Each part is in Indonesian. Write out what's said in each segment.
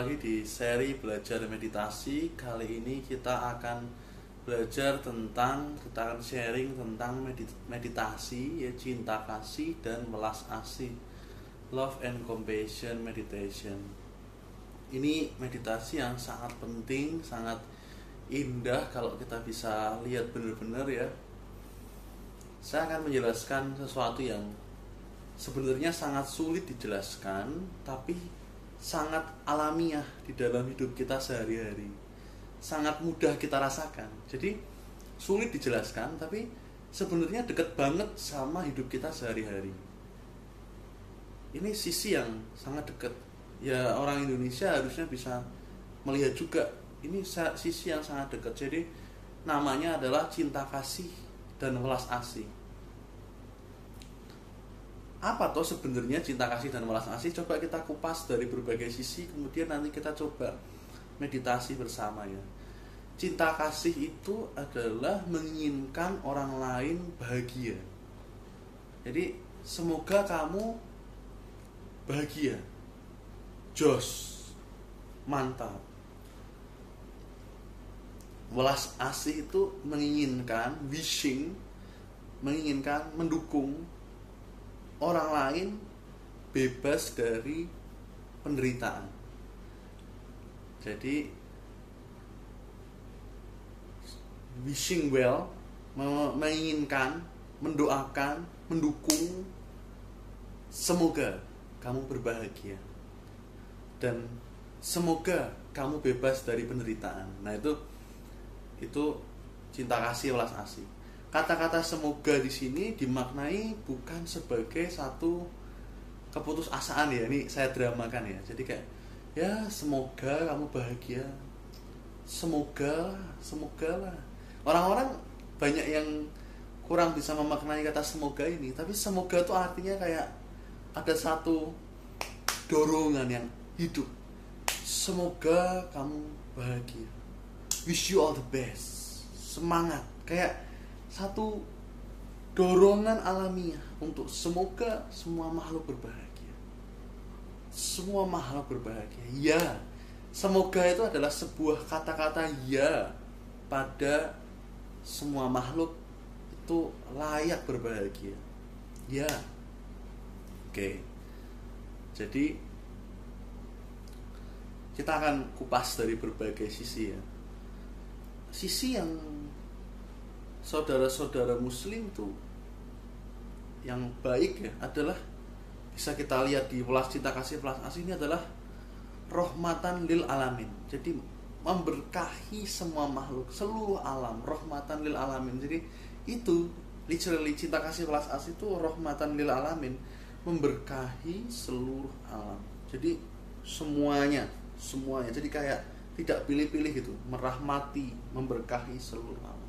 Lagi di seri belajar meditasi. Kali ini kita akan belajar tentang kita akan sharing tentang meditasi ya cinta kasih dan welas asih. Love and compassion meditation. Ini meditasi yang sangat penting, sangat indah kalau kita bisa lihat benar-benar ya. Saya akan menjelaskan sesuatu yang sebenarnya sangat sulit dijelaskan, tapi sangat alamiah di dalam hidup kita sehari-hari. Sangat mudah kita rasakan. Jadi sulit dijelaskan tapi sebenarnya dekat banget sama hidup kita sehari-hari. Ini sisi yang sangat dekat ya orang Indonesia harusnya bisa melihat juga. Ini sisi yang sangat dekat jadi namanya adalah cinta kasih dan welas asih apa toh sebenarnya cinta kasih dan welas asih coba kita kupas dari berbagai sisi kemudian nanti kita coba meditasi bersama ya. Cinta kasih itu adalah menginginkan orang lain bahagia. Jadi semoga kamu bahagia. Jos mantap. Welas asih itu menginginkan wishing menginginkan mendukung orang lain bebas dari penderitaan. Jadi wishing well menginginkan, mendoakan, mendukung semoga kamu berbahagia dan semoga kamu bebas dari penderitaan. Nah, itu itu cinta kasih welas asih kata-kata semoga di sini dimaknai bukan sebagai satu keputusasaan ya. Ini saya dramakan ya. Jadi kayak ya semoga kamu bahagia. Semoga semoga lah orang-orang banyak yang kurang bisa memaknai kata semoga ini tapi semoga itu artinya kayak ada satu dorongan yang hidup. Semoga kamu bahagia. Wish you all the best. Semangat. Kayak satu dorongan alamiah untuk semoga semua makhluk berbahagia. Semua makhluk berbahagia. Ya, semoga itu adalah sebuah kata-kata ya pada semua makhluk itu layak berbahagia. Ya. Oke. Jadi kita akan kupas dari berbagai sisi ya. Sisi yang saudara-saudara muslim tuh yang baik ya adalah bisa kita lihat di welas cinta kasih welas asih ini adalah rahmatan lil alamin. Jadi memberkahi semua makhluk seluruh alam rahmatan lil alamin. Jadi itu literally cinta kasih welas asih itu rahmatan lil alamin memberkahi seluruh alam. Jadi semuanya semuanya. Jadi kayak tidak pilih-pilih gitu merahmati memberkahi seluruh alam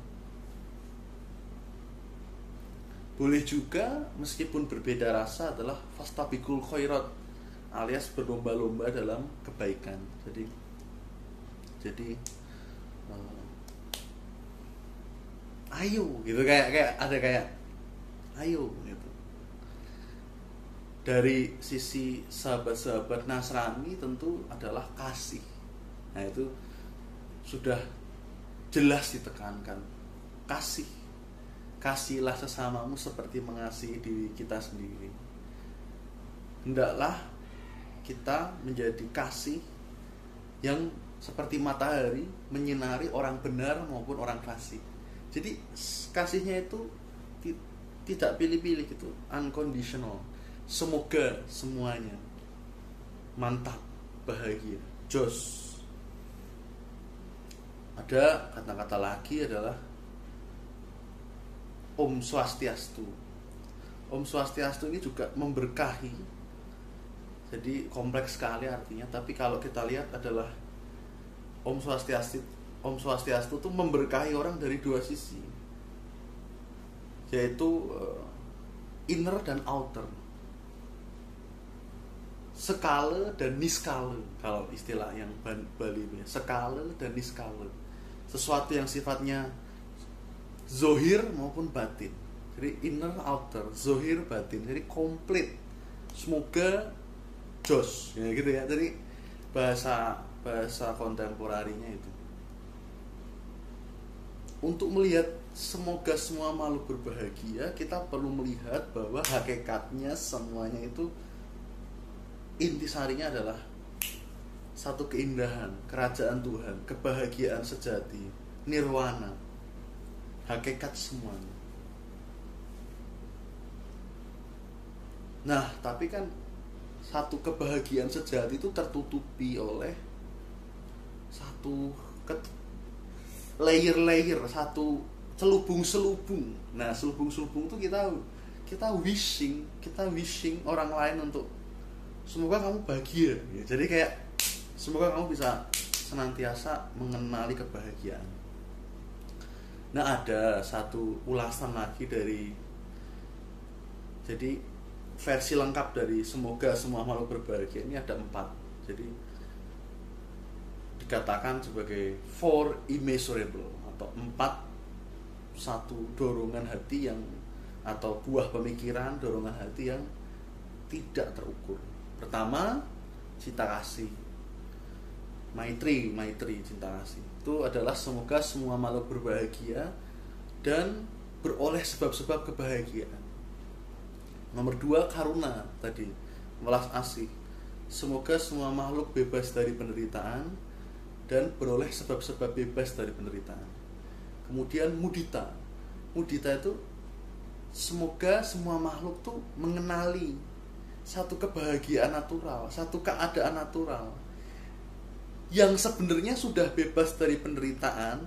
boleh juga meskipun berbeda rasa adalah fastabikul khairat alias berlomba-lomba dalam kebaikan. Jadi jadi uh, ayo gitu. Kayak kayak ada kayak ayo gitu. Dari sisi sahabat-sahabat Nasrani tentu adalah kasih. Nah itu sudah jelas ditekankan. Kasih kasihlah sesamamu seperti mengasihi diri kita sendiri. Hendaklah kita menjadi kasih yang seperti matahari menyinari orang benar maupun orang fasik. Jadi kasihnya itu tidak pilih-pilih gitu, unconditional. Semoga semuanya mantap, bahagia, jos. Ada kata-kata lagi adalah Om Swastiastu. Om Swastiastu ini juga memberkahi. Jadi kompleks sekali artinya, tapi kalau kita lihat adalah Om Swastiastu Om Swastiastu itu memberkahi orang dari dua sisi. Yaitu uh, inner dan outer. Skala dan niskala kalau istilah yang Bali ini. Skala dan niskala. Sesuatu yang sifatnya zohir maupun batin. Jadi inner outer. Zohir batin. Jadi komplit. Semoga jos. Ya gitu ya. Jadi bahasa bahasa kontemporarinya itu. Untuk melihat semoga semua makhluk berbahagia kita perlu melihat bahwa hakikatnya semuanya itu intisarinya adalah satu keindahan kerajaan Tuhan kebahagiaan sejati nirwana hakikat semuanya. Nah tapi kan satu kebahagiaan sejati itu tertutupi oleh satu layer-layer satu selubung-selubung. Nah selubung-selubung itu kita kita wishing kita wishing orang lain untuk semoga kamu bahagia. Jadi kayak semoga kamu bisa senantiasa mengenali kebahagiaan nah ada satu ulasan lagi dari jadi versi lengkap dari semoga semua makhluk berbahagia ini ada empat. Jadi dikatakan sebagai four immeasurable atau empat satu dorongan hati yang atau buah pemikiran dorongan hati yang tidak terukur. Pertama cinta kasih maitri maitri cinta kasih itu adalah semoga semua makhluk berbahagia dan beroleh sebab-sebab kebahagiaan nomor dua karuna tadi welas asih semoga semua makhluk bebas dari penderitaan dan beroleh sebab-sebab bebas dari penderitaan. Kemudian mudita. Mudita itu semoga semua makhluk tuh mengenali satu kebahagiaan natural, satu keadaan natural yang sebenarnya sudah bebas dari penderitaan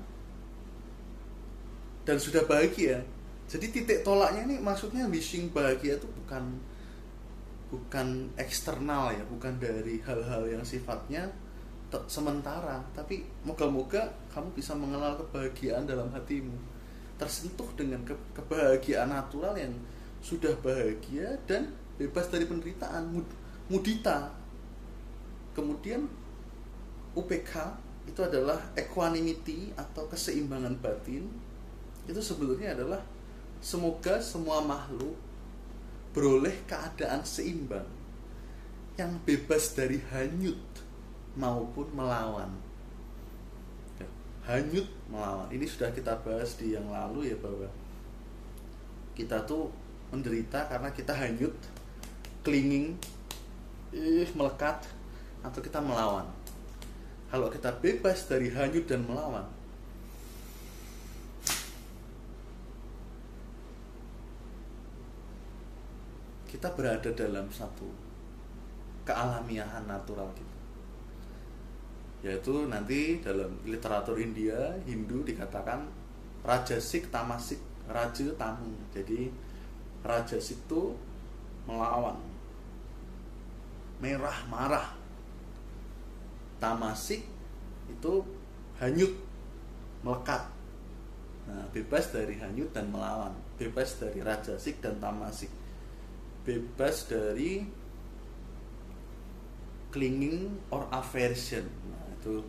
dan sudah bahagia. Jadi titik tolaknya ini maksudnya wishing bahagia itu bukan bukan eksternal ya, bukan dari hal-hal yang sifatnya sementara. Tapi moga-moga kamu bisa mengenal kebahagiaan dalam hatimu. Tersentuh dengan ke kebahagiaan natural yang sudah bahagia dan bebas dari penderitaan. Mud mudita. Kemudian UPK itu adalah equanimity atau keseimbangan batin. Itu sebetulnya adalah semoga semua makhluk beroleh keadaan seimbang yang bebas dari hanyut maupun melawan. Ya, hanyut melawan. Ini sudah kita bahas di yang lalu ya bahwa kita tuh menderita karena kita hanyut clinging ih melekat atau kita melawan kalau kita bebas dari hanyut dan melawan kita berada dalam satu kealamiahan natural kita. Yaitu nanti dalam literatur India Hindu dikatakan raja sik tamasik raja tamu. Jadi raja sik itu melawan merah marah tamasik itu hanyut melekat. Nah bebas dari hanyut dan melawan bebas dari raja sik dan tamasik bebas dari clinging or aversion. Itu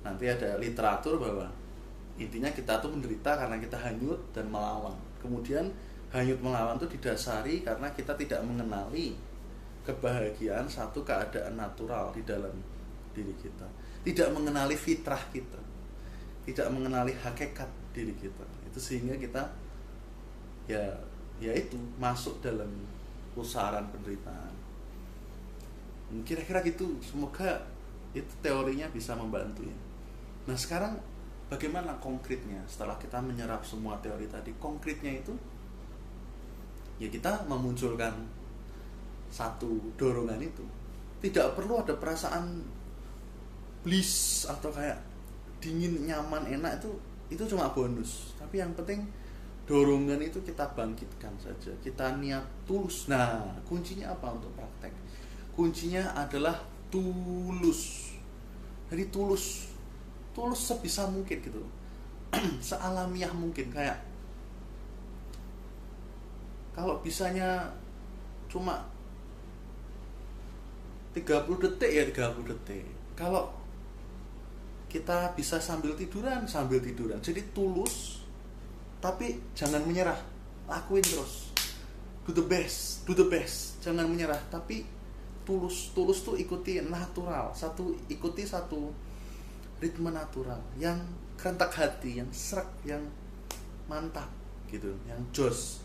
nanti ada literatur bahwa intinya kita tuh menderita karena kita hanyut dan melawan. Kemudian hanyut melawan itu didasari karena kita tidak mengenali kebahagiaan satu keadaan natural di dalam diri kita. Tidak mengenali fitrah kita. Tidak mengenali hakikat diri kita. Itu sehingga kita ya ya itu masuk dalam pusaran penderitaan. Kira-kira gitu. Semoga itu teorinya bisa membantu ya. Nah sekarang bagaimana konkretnya? Setelah kita menyerap semua teori tadi konkretnya itu ya kita memunculkan satu dorongan itu tidak perlu ada perasaan bliss atau kayak dingin nyaman enak itu itu cuma bonus. Tapi yang penting dorongan itu kita bangkitkan saja kita niat tulus. Nah kuncinya apa untuk praktek? Kuncinya adalah tulus. Jadi tulus tulus sebisa mungkin gitu sealamiah mungkin kayak kalau bisanya cuma 30 detik ya 30 detik. Kalau kita bisa sambil tiduran sambil tiduran. Jadi tulus tapi jangan menyerah. Lakuin terus. Do the best do the best. Jangan menyerah tapi tulus. Tulus tuh ikuti natural. Satu ikuti satu ritme natural yang kerentak hati yang serak yang mantap gitu yang jos.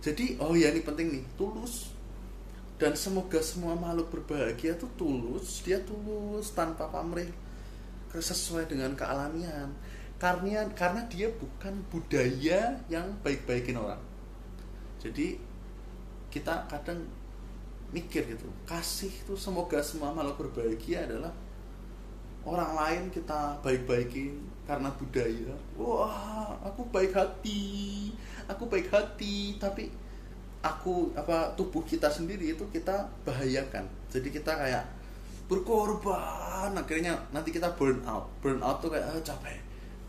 Jadi oh ya ini penting nih. Tulus dan semoga semua makhluk berbahagia tuh tulus dia tulus tanpa pamrih. Sesuai dengan kealamian. Karena karena dia bukan budaya yang baik-baikin orang. Jadi kita kadang mikir gitu kasih itu semoga semua makhluk berbahagia adalah orang lain kita baik-baikin karena budaya. Wah aku baik hati aku baik hati tapi aku apa tubuh kita sendiri itu kita bahayakan. Jadi kita kayak berkorban akhirnya nanti kita burn out. Burn out tuh kayak eh, capek.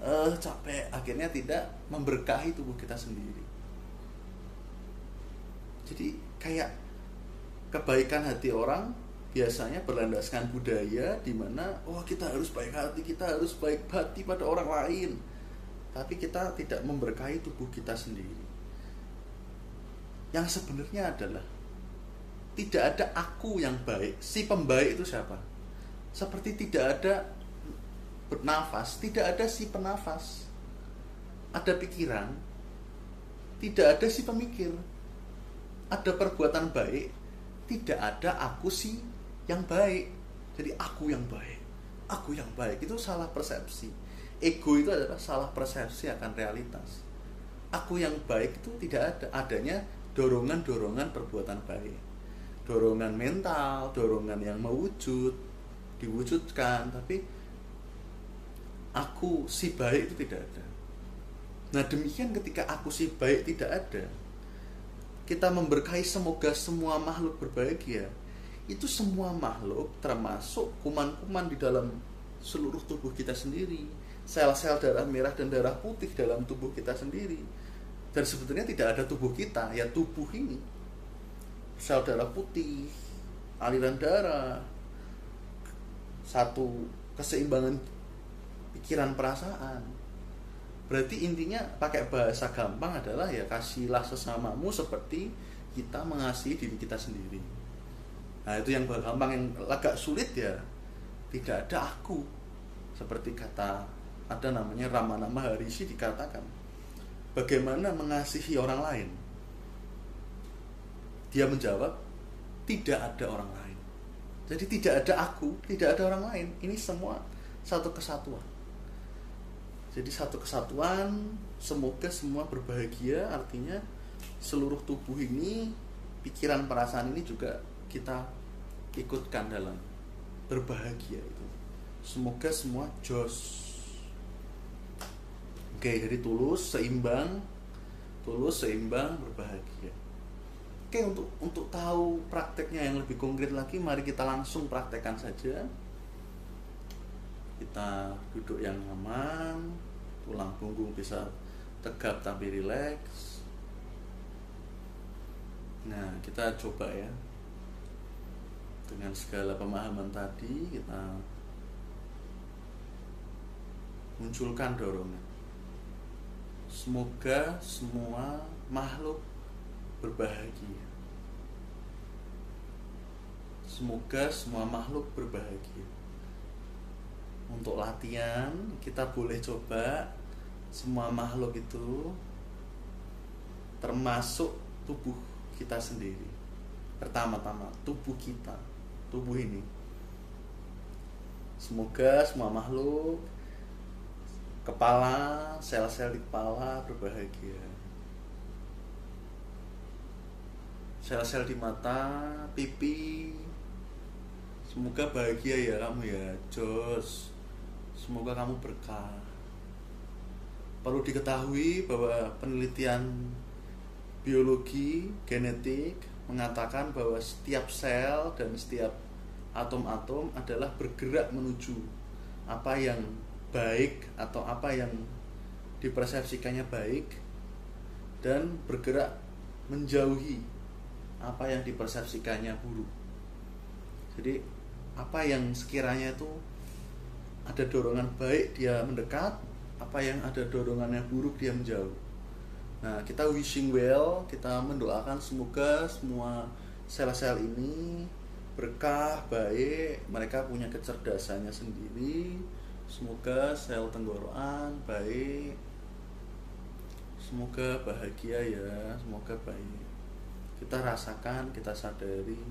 Eh capek. Akhirnya tidak memberkahi tubuh kita sendiri. Jadi kayak kebaikan hati orang biasanya berlandaskan budaya di mana oh kita harus baik hati, kita harus baik hati pada orang lain. Tapi kita tidak memberkahi tubuh kita sendiri. Yang sebenarnya adalah tidak ada aku yang baik. Si pembaik itu siapa? Seperti tidak ada bernafas, tidak ada si penafas. Ada pikiran, tidak ada si pemikir. Ada perbuatan baik, tidak ada aku sih yang baik jadi aku yang baik aku yang baik itu salah persepsi ego itu adalah salah persepsi akan realitas aku yang baik itu tidak ada adanya dorongan-dorongan perbuatan baik. Dorongan mental dorongan yang mewujud diwujudkan tapi aku si baik itu tidak ada. Nah demikian ketika aku si baik tidak ada kita memberkahi semoga semua makhluk berbahagia. Itu semua makhluk termasuk kuman-kuman di dalam seluruh tubuh kita sendiri. Sel-sel darah merah dan darah putih dalam tubuh kita sendiri dan sebetulnya tidak ada tubuh kita. Ya tubuh ini sel darah putih aliran darah satu keseimbangan pikiran perasaan. Berarti intinya pakai bahasa gampang adalah ya kasihlah sesamamu seperti kita mengasihi diri kita sendiri. Nah itu yang gampang yang agak sulit ya. Tidak ada aku. Seperti kata ada namanya Ramana Maharishi dikatakan bagaimana mengasihi orang lain. Dia menjawab tidak ada orang lain. Jadi tidak ada aku, tidak ada orang lain. Ini semua satu kesatuan. Jadi satu kesatuan, semoga semua berbahagia, artinya seluruh tubuh ini, pikiran perasaan ini juga kita ikutkan dalam berbahagia itu. Semoga semua jos. Oke, jadi tulus, seimbang, tulus, seimbang, berbahagia. Oke, untuk untuk tahu prakteknya yang lebih konkret lagi, mari kita langsung praktekkan saja. Kita duduk yang nyaman tulang punggung bisa tegap tapi rileks. Nah kita coba ya. Dengan segala pemahaman tadi kita munculkan dorongan semoga semua makhluk berbahagia. Semoga semua makhluk berbahagia. Untuk latihan kita boleh coba. Semua makhluk itu termasuk tubuh kita sendiri. Pertama-tama tubuh kita tubuh ini. Semoga semua makhluk kepala sel-sel di kepala berbahagia sel-sel di mata pipi. Semoga bahagia ya kamu ya Jos. Semoga kamu berkah. Perlu diketahui bahwa penelitian biologi genetik mengatakan bahwa setiap sel dan setiap atom-atom adalah bergerak menuju apa yang baik atau apa yang dipersepsikannya baik dan bergerak menjauhi apa yang dipersepsikannya buruk. Jadi apa yang sekiranya itu ada dorongan baik dia mendekat apa yang ada dorongannya buruk dia menjauh nah kita wishing well kita mendoakan semoga semua sel-sel ini berkah baik mereka punya kecerdasannya sendiri semoga sel tenggorokan baik. Semoga bahagia ya semoga baik. Kita rasakan kita sadari.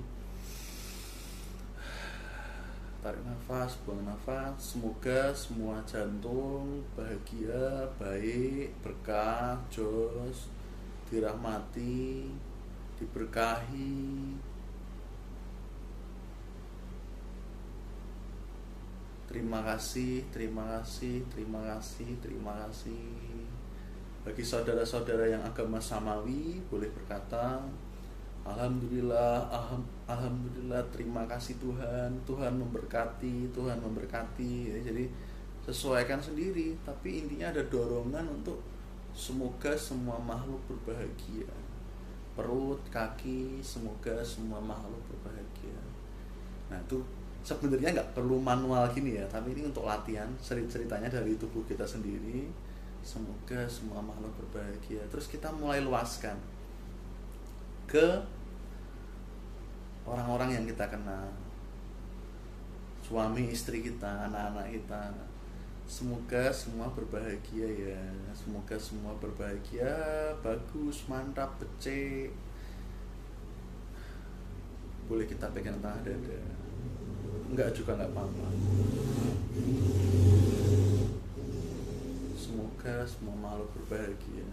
Tarik nafas buang nafas. Semoga semua jantung bahagia baik berkah jos dirahmati diberkahi terima kasih terima kasih terima kasih terima kasih bagi saudara-saudara yang agama samawi boleh berkata Alhamdulillah, Alhamdulillah, terima kasih Tuhan, Tuhan memberkati, Tuhan memberkati. Ya, jadi sesuaikan sendiri, tapi intinya ada dorongan untuk semoga semua makhluk berbahagia. Perut, kaki, semoga semua makhluk berbahagia. Nah itu sebenarnya nggak perlu manual gini ya, tapi ini untuk latihan. Ceritanya dari tubuh kita sendiri. Semoga semua makhluk berbahagia. Terus kita mulai luaskan ke orang-orang yang kita kenal suami istri kita anak-anak kita semoga semua berbahagia ya semoga semua berbahagia bagus mantap becek boleh kita pegang tangan dada enggak juga enggak apa-apa. Semoga semua makhluk berbahagia.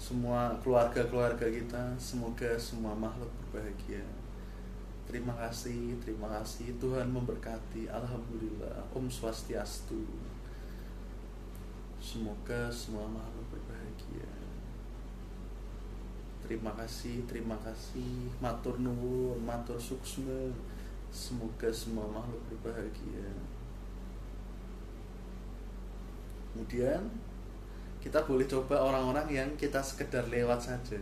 Semua keluarga-keluarga kita semoga semua makhluk berbahagia. Terima kasih terima kasih. Tuhan memberkati. Alhamdulillah Om Swastiastu. Semoga semua makhluk berbahagia terima kasih terima kasih. Matur nuwun matur suksma semoga semua makhluk berbahagia. Kemudian kita boleh coba orang-orang yang kita sekedar lewat saja.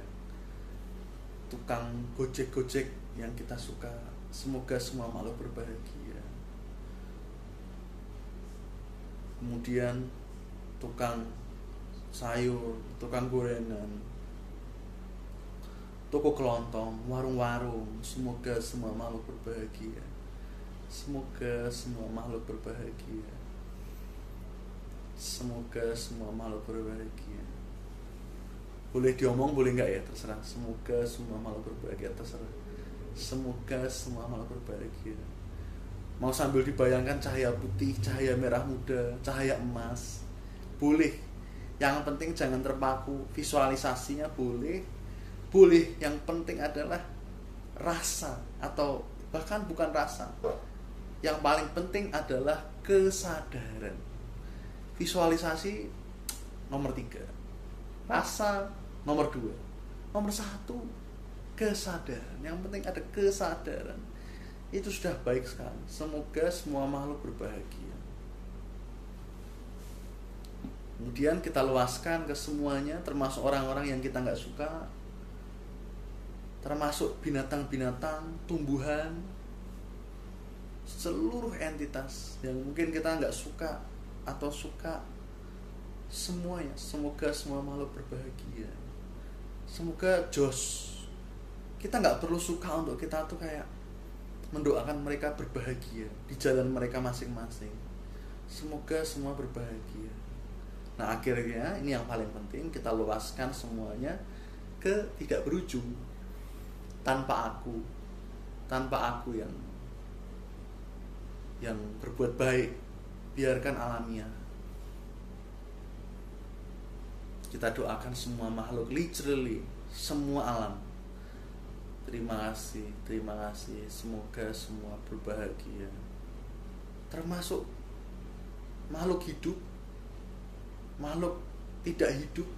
Tukang gojek-gojek yang kita suka. Semoga semua makhluk berbahagia. Kemudian tukang sayur tukang gorengan toko kelontong warung-warung semoga semua makhluk berbahagia semoga semua makhluk berbahagia Semoga semua makhluk berbahagia. Boleh diomong, boleh nggak ya? Terserah. Semoga semua makhluk berbahagia. Terserah. Semoga semua makhluk berbahagia. Mau sambil dibayangkan cahaya putih, cahaya merah muda, cahaya emas. Boleh. Yang penting jangan terpaku. Visualisasinya boleh. Boleh. Yang penting adalah rasa atau bahkan bukan rasa. Yang paling penting adalah kesadaran. Visualisasi nomor tiga. Rasa nomor dua. Nomor satu kesadaran. Yang penting ada kesadaran. Itu sudah baik sekali. Semoga semua makhluk berbahagia. Kemudian kita luaskan ke semuanya termasuk orang-orang yang kita nggak suka termasuk binatang-binatang tumbuhan seluruh entitas yang mungkin kita nggak suka atau suka semuanya. Semoga semua makhluk berbahagia. Semoga jos kita nggak perlu suka untuk kita tuh kayak mendoakan mereka berbahagia di jalan mereka masing-masing. Semoga semua berbahagia. Nah akhirnya ini yang paling penting kita luaskan semuanya ke tidak berujung tanpa aku tanpa aku yang yang berbuat baik biarkan alamiah. Kita doakan semua makhluk literally semua alam. Terima kasih terima kasih. Semoga semua berbahagia. Termasuk makhluk hidup makhluk tidak hidup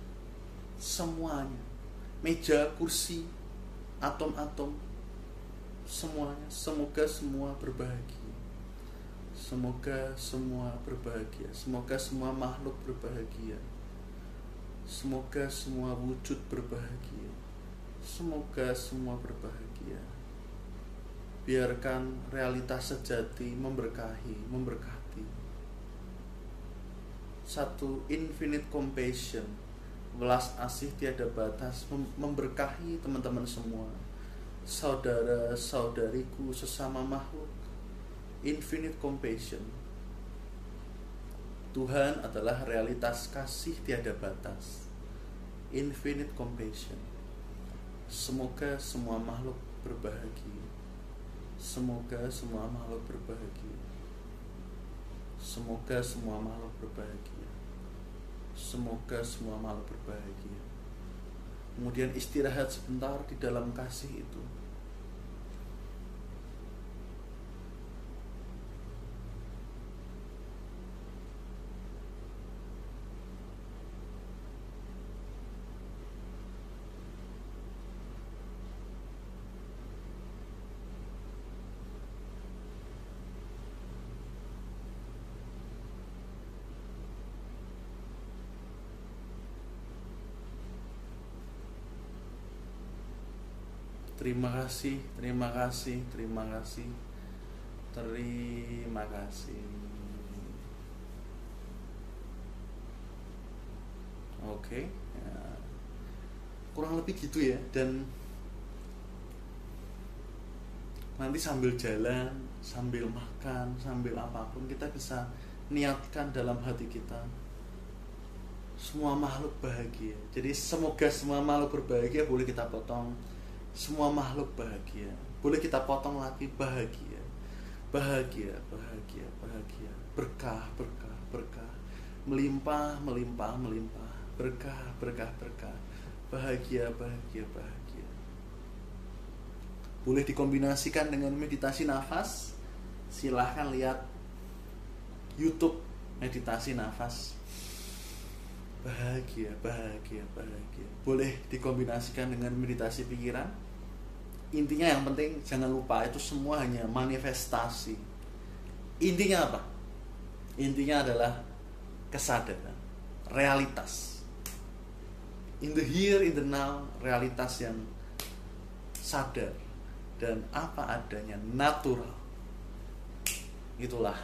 semuanya. Meja kursi atom-atom semuanya semoga semua berbahagia Semoga semua berbahagia. Semoga semua makhluk berbahagia. Semoga semua wujud berbahagia. Semoga semua berbahagia. Biarkan realitas sejati memberkahi, memberkati. Satu infinite compassion, belas asih tiada batas memberkahi teman-teman semua. Saudara-saudariku sesama makhluk. Infinite compassion. Tuhan adalah realitas kasih tiada batas. Infinite compassion. Semoga semua makhluk berbahagia. Semoga semua makhluk berbahagia. Semoga semua makhluk berbahagia semoga semua makhluk berbahagia. Kemudian istirahat sebentar di dalam kasih itu Terima kasih, terima kasih, terima kasih, terima kasih. Oke, ya. kurang lebih gitu ya. Dan nanti sambil jalan, sambil makan, sambil apa pun kita bisa niatkan dalam hati kita semua makhluk bahagia. Jadi semoga semua makhluk berbahagia boleh kita potong semua makhluk bahagia. Boleh kita potong lagi bahagia. Bahagia bahagia bahagia. Berkah berkah berkah. Melimpah melimpah melimpah. Berkah berkah berkah. Bahagia bahagia bahagia. Boleh dikombinasikan dengan meditasi nafas? Silahkan lihat YouTube meditasi nafas bahagia bahagia bahagia. Boleh dikombinasikan dengan meditasi pikiran. Intinya yang penting jangan lupa itu semua hanya manifestasi. Intinya apa? Intinya adalah kesadaran realitas. In the here in the now realitas yang sadar dan apa adanya natural. Itulah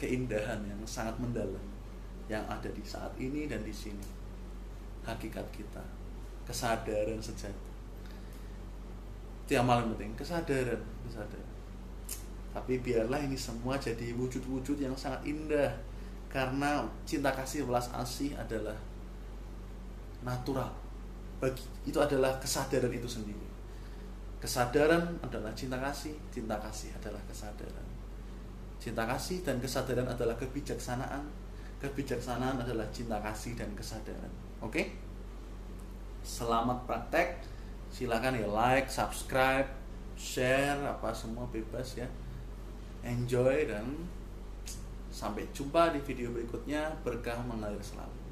keindahan yang sangat mendalam yang ada di saat ini dan di sini. Hakikat kita. Kesadaran sejati. Itu yang paling penting kesadaran kesadaran. Tapi biarlah ini semua jadi wujud-wujud yang sangat indah. Karena cinta kasih belas asih adalah natural. Bagi itu adalah kesadaran itu sendiri. Kesadaran adalah cinta kasih cinta kasih adalah kesadaran. Cinta kasih dan kesadaran adalah kebijaksanaan kebijaksanaan adalah cinta kasih dan kesadaran. Oke? Okay? selamat praktek. Silakan ya like subscribe share apa semua bebas ya. Enjoy dan sampai jumpa di video berikutnya. Berkah mengalir selalu